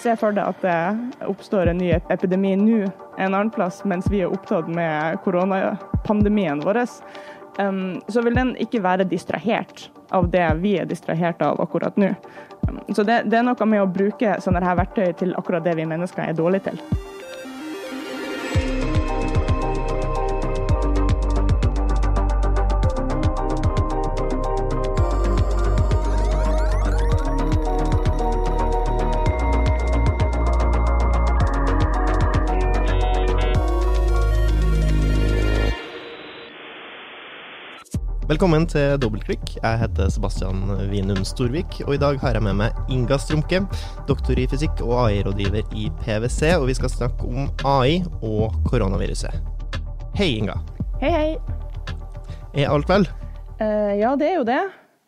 Se for deg at det oppstår en ny epidemi nå en annen plass, mens vi er opptatt med koronapandemien vår. Um, så vil den ikke være distrahert av det vi er distrahert av akkurat nå. Um, så det, det, er noe med å bruke sånne her verktøy til akkurat det vi mennesker er dårlige til. Velkommen til Dobbeltklikk. Jeg heter Sebastian Vinum Storvik, og i dag har jeg med meg Inga Strumke, doktor i fysikk og AI-rådgiver i PwC, og vi skal snakke om AI og koronaviruset. Hei, Inga. Hei, hei. Er alt vel? Uh, ja, det er jo det.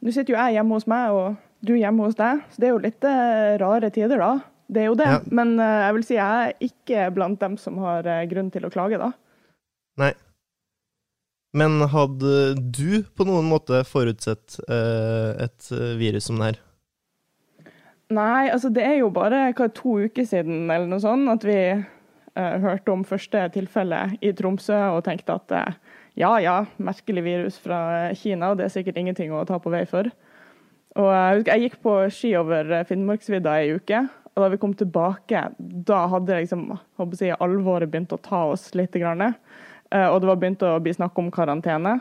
Nå sitter jo jeg hjemme hos meg, og du hjemme hos deg, så det er jo litt uh, rare tider, da. Det er jo det. Ja. Men uh, jeg vil si jeg er ikke blant dem som har grunn til å klage, da. Nei. Men hadde du på noen måte forutsett uh, et eh, virus som det her? Nei, altså det er jo bare hva, to uker siden eller noe sånt at vi uh, hørte om første tilfelle i Tromsø og tenkte at uh, ja ja, merkelig virus fra Kina, det er sikkert ingenting å ta på vei for. Og jeg, jeg gikk på ski over Finnmarksvidda ei uke, og da vi kom tilbake, da hadde liksom, jeg, alvoret begynt å ta oss litt. Grann. Eh, og det var begynt å bli snakk om karantene.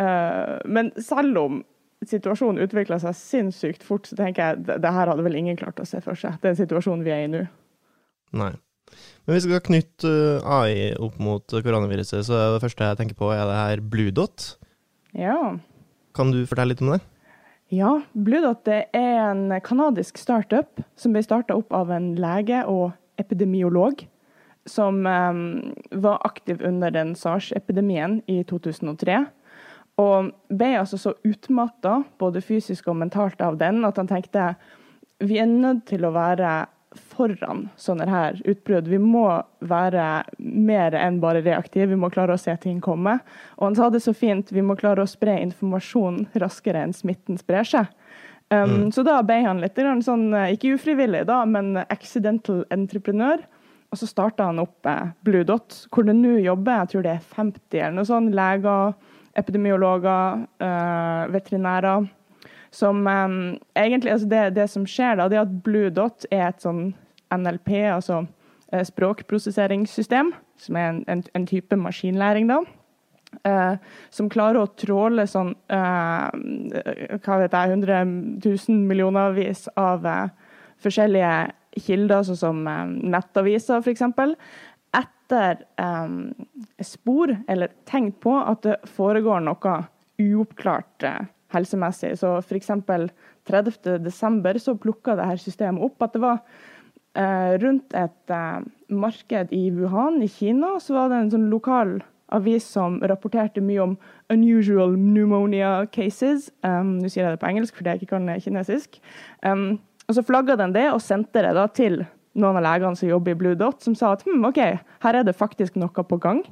Eh, men selv om situasjonen utvikla seg sinnssykt fort, så tenker jeg at det her hadde vel ingen klart å se for seg. Den situasjonen vi er i nå. Nei. Men hvis vi skal knytte eh, AI opp mot koronaviruset, så er det første jeg tenker på, er det her Bluedot. Ja. Kan du fortelle litt om det? Ja, Bluedot er en kanadisk startup som ble starta opp av en lege og epidemiolog som um, var aktiv under den SARS-epidemien i 2003. Og ble altså så utmatta, både fysisk og mentalt, av den at han tenkte vi er nødt til å være foran sånne her utbrudd. Vi må være mer enn bare reaktive, vi må klare å se ting komme. Og han sa det så fint, vi må klare å spre informasjon raskere enn smitten sprer seg. Um, mm. Så da ble han litt sånn, ikke ufrivillig, da, men accidental entreprenør. Og så starta han opp eh, Blue Dot, hvor det nå jobber jeg tror det er 50 eller noe sånt, leger, epidemiologer, eh, veterinærer. Som eh, egentlig altså det, det, som skjer, da, det er at Blue Dot er et sånn NLP, altså eh, språkprosesseringssystem, som er en, en, en type maskinlæring, da. Uh, som klarer å tråle sånn uh, hva vet jeg, 100 000 millionervis av uh, forskjellige kilder, sånn som um, nettaviser f.eks., etter um, spor eller tegn på at det foregår noe uoppklart uh, helsemessig. Så f.eks. 30.12. så plukka det her systemet opp at det var uh, rundt et uh, marked i Wuhan i Kina, så var det en sånn lokal avis som rapporterte mye om 'unusual pneumonia cases'. Um, Nå sier jeg det på engelsk fordi jeg ikke kan kinesisk. Um, og så flagga den det og sendte det da til noen av legene som jobber i Blue Dot, som sa at hm, OK, her er det faktisk noe på gang.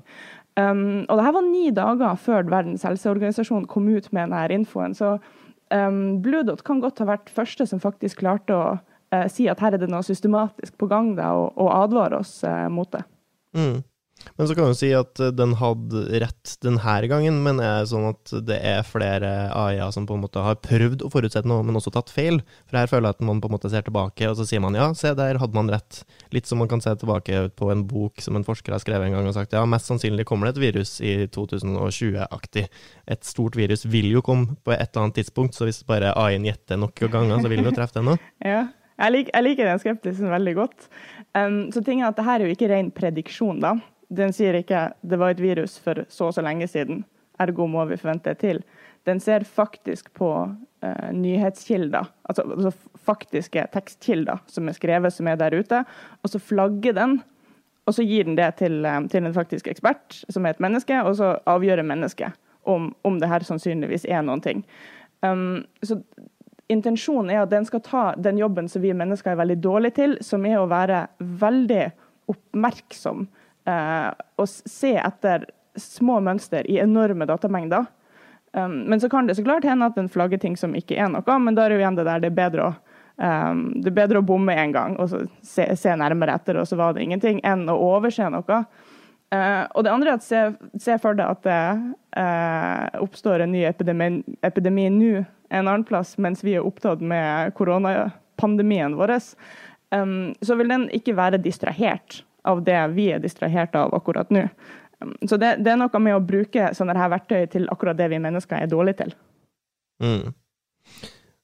Um, og det her var ni dager før Verdens helseorganisasjon kom ut med denne infoen. Så um, Blue Dot kan godt ha vært første som faktisk klarte å uh, si at her er det noe systematisk på gang, da, og, og advare oss uh, mot det. Mm. Men så kan du si at eh, den hadde rett denne gangen, men er det sånn at det er flere AI-er som på en måte har prøvd å forutsette noe, men også tatt feil? For her føler jeg at man på en måte ser tilbake, og så sier man ja, se der hadde man rett. Litt som man kan se tilbake på en bok som en forsker har skrevet en gang og sagt ja, mest sannsynlig kommer det et virus i 2020-aktig. Et stort virus vil jo komme på et eller annet tidspunkt, så hvis bare AI-en gjetter nok ganger, så vil den jo treffe det nå. ja. Jeg liker, jeg liker den skeptisen veldig godt. Um, så ting er at det her er jo ikke ren prediksjon, da. Den sier ikke 'det var et virus for så og så lenge siden', ergo må vi forvente det til. Den ser faktisk på uh, nyhetskilder, altså, altså, faktiske tekstkilder som er skrevet, som er der ute, og så flagger den. Og så gir den det til, um, til en faktisk ekspert, som er et menneske, og så avgjør mennesket om, om det her sannsynligvis er noen ting. Um, så intensjonen er at den skal ta den jobben som vi mennesker er veldig dårlige til, som er å være veldig oppmerksom eh, og se etter små mønster i enorme datamengder. Um, men så kan det så klart hende at den flagger ting som ikke er noe, men da er det jo igjen det der det er bedre å um, det er bedre å bomme én gang og så se, se, nærmere etter, og så var det ingenting, enn å overse noe. Uh, og det andre er at se, se for deg at det uh, oppstår en ny epidemi, epidemi nå en annen plass, mens vi er opptatt med koronapandemien vår. Um, så vil den ikke være distrahert av det vi er distrahert av akkurat nå. Um, så det, det, er noe med å bruke sånne her verktøy til akkurat det vi mennesker er dårlige til. Mm.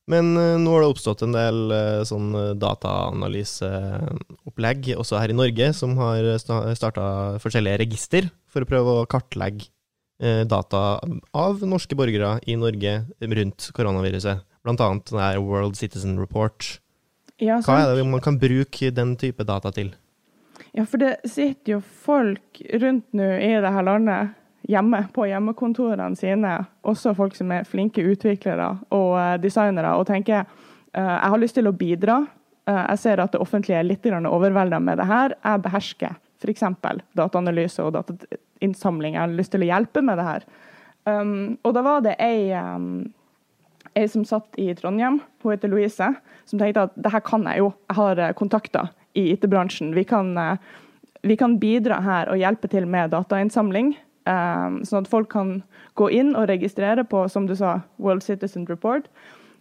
Men uh, nå har det oppstått en del uh, sånn uh, dataanalyseopplegg også her i Norge, som har starta forskjellige register for å prøve å kartlegge data av norske borgere i Norge rundt koronaviruset. Blant annet den World Citizen Report. Ja, Hva er det man kan bruke den type data til? Ja, for det sitter jo folk rundt nå i det her landet hjemme på hjemmekontorene sine, også folk som er flinke utviklere og uh, designere, og tenker uh, jeg har lyst til å bidra. Uh, jeg ser at det offentlige er litt overvelda med det her. Jeg behersker f.eks. dataanalyse og datainnsamling. Jeg har lyst til å hjelpe med det her. Um, og da var det ei, um, ei som satt i Trondheim, hun heter Louise, som tenkte at det her kan jeg jo. Jeg har kontakter i IT-bransjen. Vi, vi, kan bidra her og hjelpe til med datainnsamling. Um, sånn at folk kan gå inn og registrere på, som du sa, World Citizen Report.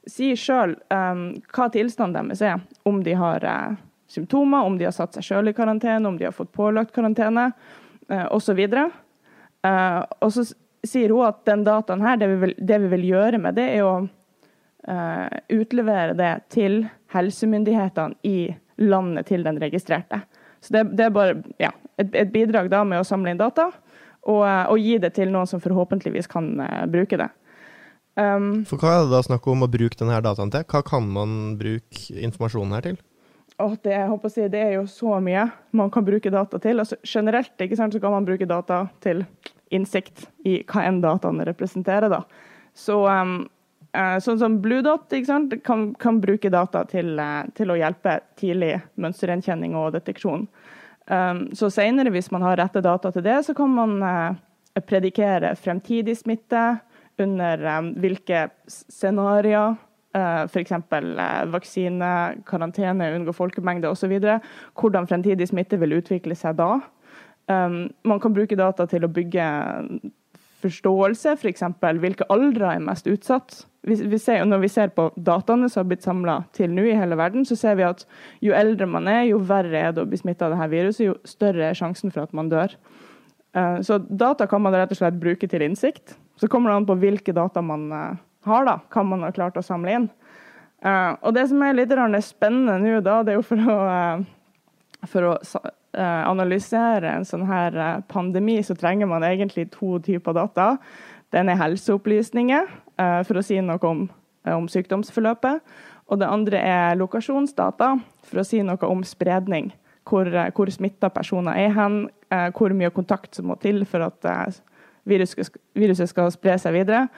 Si sjøl um, hva tilstanden deres er. Om de har symptomer, om de har satt seg sjøl i karantene, om de har fått pålagt karantene osv. Og så sier hun at den dataen her, det vi vil, det vi vil gjøre med det, er å uh, utlevere det til helsemyndighetene i landet til den registrerte. Så det, det er bare ja, et, et bidrag da med å samle inn data og, eh, og, gi det til noen som forhåpentligvis kan uh, bruke det. Um, For Hva er det da snakk om å bruke denne dataen til? Hva kan man bruke informasjonen her til? Oh, det, si, det, er jo så mye man kan bruke data til. Altså, generelt sant, så kan man bruke data til innsikt i hva enn dataene representerer. Da. Så, um, sånn som Bluedot kan, kan, bruke data til, uh, til, å hjelpe tidlig mønstergjenkjenning og deteksjon. Um, så senere, hvis man har rette data til det, så kan man uh, predikere fremtidig smitte under um, hvilke scenarioer. F.eks. Vaksine, karantene, unngå folkemengde osv. Hvordan fremtidig smitte vil utvikle seg da. Um, man kan bruke data til å bygge forståelse, f.eks. For hvilke aldre er mest utsatt vi, vi ser, når vi ser på dataene som har blitt samla til nå i hele verden, så ser vi at jo eldre man er, jo verre er det å bli smitta av dette viruset, jo større er sjansen for at man dør. Uh, så data kan man rett og slett bruke til innsikt. Så kommer det an på hvilke data man uh, har, da, kan man ha klart å samle inn. Uh, og det som er litt spennende nå, da, det er jo for å, for å analysere en sånn her pandemi, så trenger man egentlig to typer data. Den er helseopplysninger, Eh, for å si noe om, eh, om, sykdomsforløpet. Og det andre er lokasjonsdata, for å si noe om spredning. Hvor, eh, hvor smitta personer er hen, hvor mye kontakt som må til for at viruset, viruset skal spre seg videre.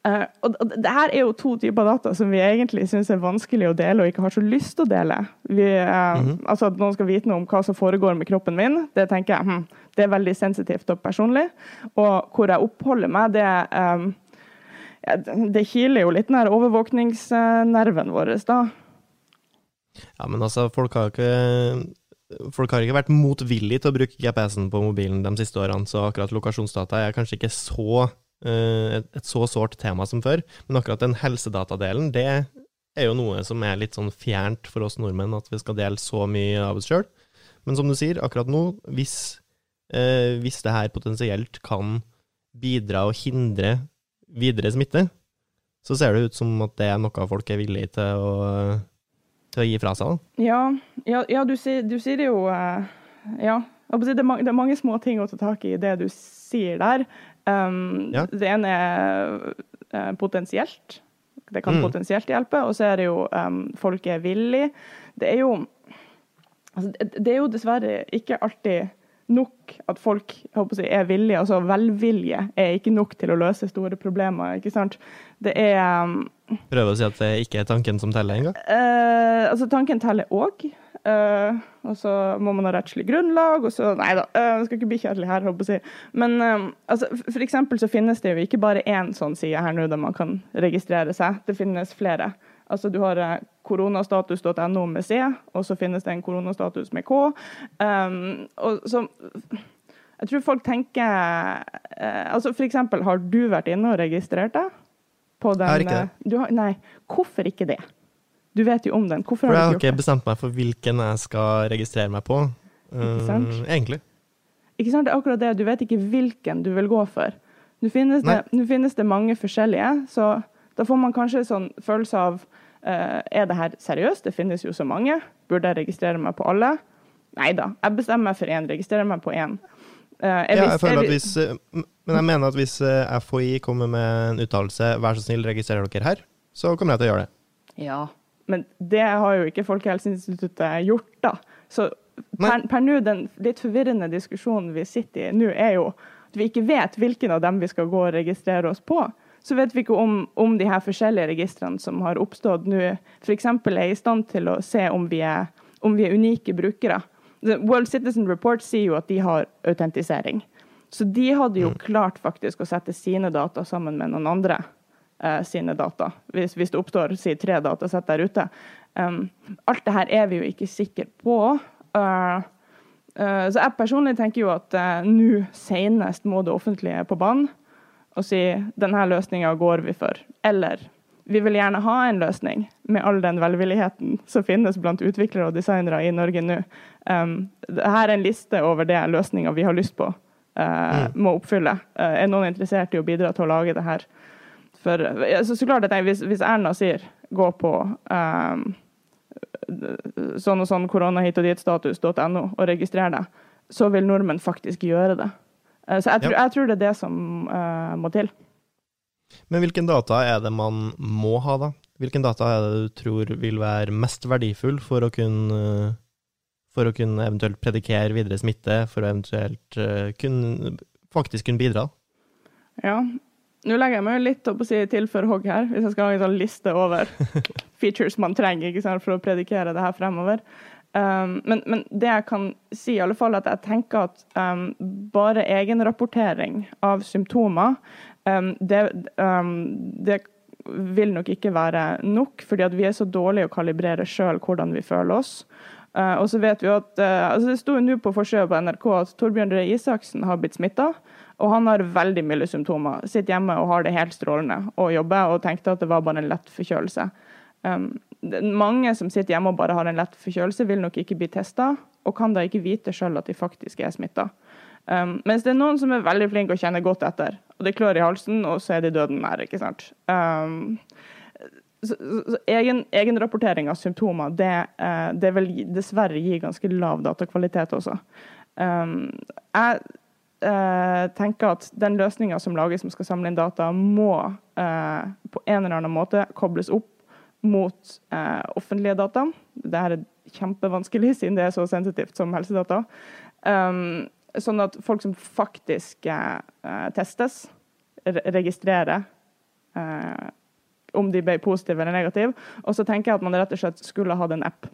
Uh, og det her er jo to typer data som vi egentlig syns er vanskelig å dele og ikke har så lyst til å dele. Vi, uh, mm -hmm. altså At noen skal vite noe om hva som foregår med kroppen min, det tenker jeg hm, det er veldig sensitivt og personlig. Og hvor jeg oppholder meg, det um, ja, det kiler jo litt den her overvåkningsnerven vår, da. Ja, men altså, folk har ikke Folk har ikke vært motvillige til å bruke GPS-en på mobilen de siste årene, så akkurat lokasjonsdata er kanskje ikke så, uh, et så sårt tema som før. Men akkurat den helsedatadelen, det er jo noe som er litt sånn fjernt for oss nordmenn, at vi skal dele så mye av oss sjøl. Men som du sier, akkurat nå, hvis, eh, hvis det her potensielt kan bidra og hindre videre smitte, så ser det ut som at det er noe folk er villige til å, til å gi fra seg. Ja, ja, ja du, sier, du, sier, det jo eh, Ja. Det er, mange, mange små ting å ta tak i i det du sier der. Um, ja. Det ene er uh, potensielt. Det kan mm. potensielt hjelpe. Og så er det jo um, folk er villige. Det er jo altså, Det er jo dessverre ikke alltid nok at folk si, er villige. Altså velvilje er ikke nok til å løse store problemer. ikke sant? Det er um, Prøver å si at det ikke er tanken som teller engang? Uh, altså, tanken teller òg. Uh, og så må man ha rettslig grunnlag, og så Nei da, uh, skal ikke bli kjedelig her, håper jeg. Men uh, altså, for eksempel så finnes det jo ikke bare én sånn side her nå der man kan registrere seg. Det finnes flere. Altså, du har koronastatus.no med C, og så finnes det en koronastatus med K. Um, og så jeg tror folk tenker uh, altså For eksempel, har du vært inne og registrert deg? På den, Jeg har ikke det. Du har, nei, hvorfor ikke det? Du vet jo om den. Hvorfor For jeg har har du ikke ikke gjort det? bestemt meg for hvilken jeg skal registrere meg på. Ikke sant? Uh, egentlig. Ikke sant? Det er akkurat det. Du vet ikke hvilken du vil gå for. Nå finnes, det, nå finnes det mange forskjellige, så da får man kanskje sånn følelse av uh, Er det her seriøst? Det finnes jo så mange. Burde jeg registrere meg på alle? Nei da. Jeg bestemmer meg for én. Registrerer meg på én. Uh, Ja, jeg føler er at hvis, men jeg mener at hvis FHI kommer med en uttalelse 'vær så snill, registrer dere her', så kommer jeg til å gjøre det. Ja, men det har jo ikke Folkehelseinstituttet gjort, da. Så per, per nå, den litt forvirrende diskusjonen vi sitter i nå, er jo at vi ikke vet hvilken av dem vi skal gå og registrere oss på. Så vet vi ikke om, om de her forskjellige registrene som har oppstått nå, f.eks. er i stand til å se om vi er, om vi er unike brukere. The World Citizen Report sier jo at de har autentisering. Så de hadde jo klart faktisk å sette sine data sammen med noen andre eh, sine data, hvis, hvis det oppstår si, tre datasett der ute. Um, alt det her er vi jo ikke sikre på. Uh, uh, så jeg personlig tenker jo at uh, nå senest må det offentlige på banen og si denne løsninga går vi for. Eller vi vil gjerne ha en løsning med all den velvilligheten som finnes blant utviklere og designere i Norge nå. Um, her er en liste over det løsninger vi har lyst på uh, må oppfylle. Uh, er noen interessert i å bidra til å lage det her? For, så, så klart at tenker, hvis, hvis Erna sier gå på um, sånn og sånn korona hit og dit-status.no og registrer deg, så vil nordmenn faktisk gjøre det. Uh, så jeg, tror- Ja. jeg tror det er det som uh, må til. Men hvilken data er det man må ha, da? Hvilken data er det du tror vil være mest verdifull for å kunne for å kunne eventuelt predikere videre smitte, for å eventuelt uh, kunne, faktisk kunne bidra? Ja. Nå legger jeg meg litt opp å si til for hogg her, hvis jeg skal ha en sånn liste over features man trenger sant, for å predikere det her fremover. Um, men, men det jeg kan si, i alle fall, at jeg tenker at um, bare egenrapportering av symptomer, um, det, um, det vil nok ikke være nok, fordi vi er så dårlige å kalibrere sjøl hvordan vi føler oss. Uh, og så vet vi at, uh, altså Det sto nå på forsida på NRK at Torbjørn Røe Isaksen har blitt smitta. Og han har veldig milde symptomer. Sitter hjemme og har det helt strålende og jobber og tenkte at det var bare en lett forkjølelse. Um, mange som sitter hjemme og bare har en lett forkjølelse, vil nok ikke bli testa, og kan da ikke vite sjøl at de faktisk er smitta. Um, mens det er noen som er veldig flinke og kjenner godt etter, og det klør i halsen, og så er de døden nær. ikke sant? Um, så, så, egen, egen, rapportering av symptomer, det, eh, det vil dessverre gi ganske lav datakvalitet også. Um, jeg eh, tenker at den løsninga som lages som skal samle inn data, må eh, på en eller annen måte kobles opp mot eh, offentlige data. Det er kjempevanskelig, siden det er så sensitivt som helsedata. Um, sånn at folk som faktisk eh, eh, testes, re registrerer om de ble positive eller negative. Og så tenker jeg at man rett og slett skulle hatt en app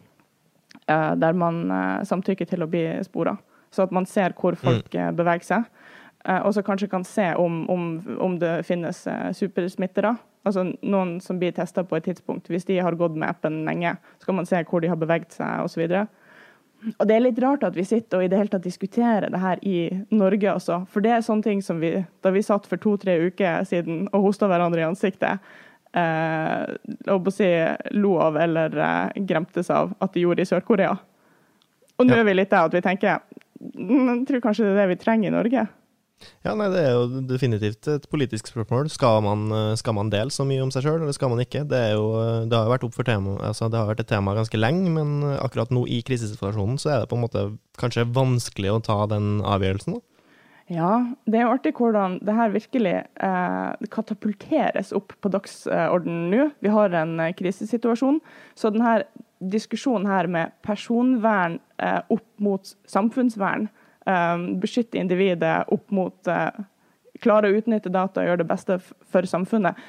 uh, der man uh, samtykker til å bli spora. Så at man ser hvor folk eh, beveger seg. Uh, og så kanskje kan se om, om, om det finnes supersmittere. Altså noen som blir testa på et tidspunkt. Hvis de har gått med appen lenge, så kan man se hvor de har beveget seg osv. Og det er litt rart at vi sitter og i det hele tatt diskuterer det her i Norge også. For det er sånne ting som vi, da vi satt for to-tre uker siden og hosta hverandre i ansiktet, eh, si, lo av eller eh, gremtes av at de gjorde i Sør-Korea. Og nå Ja. er vi litt der at vi tenker "Mm, jeg tror kanskje det er det vi trenger i Norge. Ja, nei, det er jo definitivt et politisk spørsmål. Skal man, eh, skal man dele så mye om seg sjøl, eller skal man ikke? Det, er jo, eh, det har jo vært opp for tema, altså det har vært et tema ganske lenge, men eh, akkurat nå i krisesituasjonen så er det på en måte kanskje vanskelig å ta den avgjørelsen. Da. Ja, det er jo artig hvordan det her virkelig eh, katapulteres opp på dagsordenen nå. Vi har en eh, krisesituasjon. Så denne diskusjonen her med personvern eh, opp mot samfunnsvern, eh, beskytte individet opp mot eh, klare å utnytte data og gjøre det beste for samfunnet,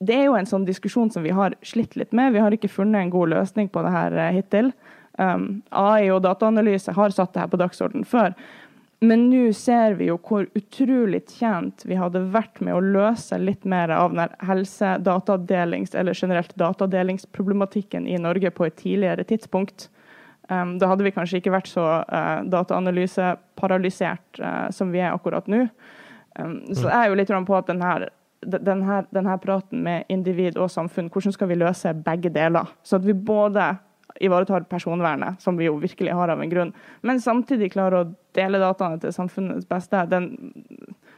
det er jo en sånn diskusjon som vi har slitt litt med. Vi har ikke funnet en god løsning på det her eh, hittil. Um, AI og dataanalyse har satt det her på dagsordenen før. Men nå ser vi jo hvor utrolig tjent vi hadde vært med å løse litt mer av den helsedatadelings- eller generelt datadelingsproblematikken i Norge på et tidligere tidspunkt. Um, da hadde vi kanskje ikke vært så uh, dataanalyseparalysert uh, som vi er akkurat nå. Um, så jeg er jo litt på at denne, denne, denne praten med individ og samfunn, hvordan skal vi løse begge deler? Så at vi både ivaretar personvernet, som vi jo virkelig har av en grunn, men samtidig klarer å dele dataene til samfunnets beste, den,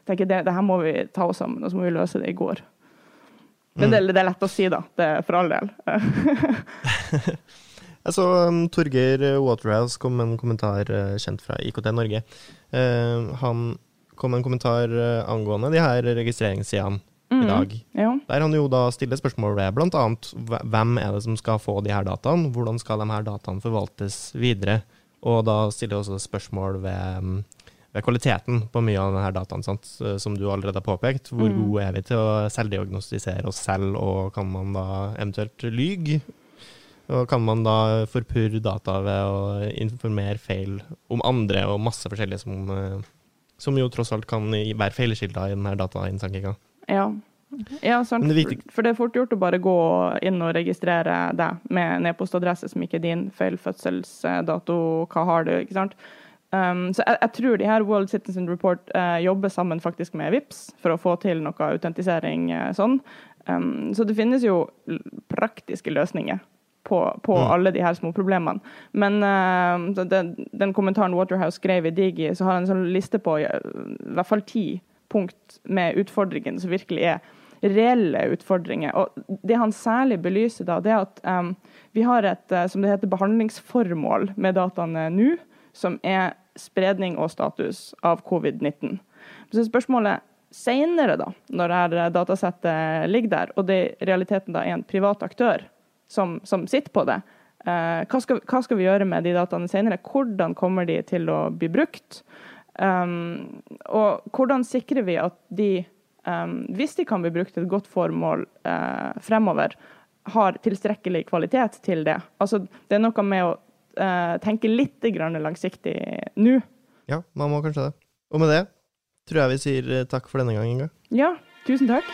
tenker det, det her må vi ta oss sammen, og så må vi løse det i går. Men mm. det, det, er lett å si, da. Det er for all del. Jeg så um, Torgeir Waterhouse kom med en kommentar uh, kjent fra IKT Norge. Uh, han kom med en kommentar uh, angående de her registreringssidene. I dag. Ja. Der han jo da stiller spørsmål ved bl.a. hvem er det som skal få de her dataene, hvordan skal de her dataene forvaltes videre, og da stiller også spørsmål ved, um, ved kvaliteten på mye av denne dataen, sant? som du allerede har påpekt. Hvor mm. gode er vi til å selvdiagnostisere oss selv, og kan man da eventuelt lyge? Og kan man da forpurre data ved å informere feil om andre, og masse forskjellig som, uh, som jo tross alt kan være feilkilder i denne datainnsamlinga? Ja. ja sant. Det For det er fort gjort å bare gå inn og registrere deg med en e-postadresse som ikke er din, feil fødselsdato, hva har du, ikke sant. Um, så jeg, jeg, tror de her World Citizen Report uh, jobber sammen faktisk med VIPS for å få til noe autentisering uh, sånn. Um, så det finnes jo praktiske løsninger på, på ja. alle de her små problemene. Men uh, den, den, kommentaren Waterhouse skrev i Digi, så har han en sånn liste på i hvert fall ti punkt med utfordringene som virkelig er reelle utfordringer. Og Det han særlig belyser, da, det er at um, vi har et uh, som det heter, behandlingsformål med dataene nå, som er spredning og status av covid-19. Så spørsmålet senere, da, når det datasettet ligger der, og det i realiteten da er en privat aktør som, som sitter på det, uh, hva, skal, hva, skal, vi gjøre med de dataene senere? Hvordan kommer de til å bli brukt? Um, og hvordan sikrer vi at de, um, hvis de kan bli brukt til et godt formål uh, fremover, har tilstrekkelig kvalitet til det? Altså, det er noe med å uh, tenke litt langsiktig nå. Ja, man må kanskje det. Og med det tror jeg vi sier eh, takk for denne gangen. Ja, tusen takk.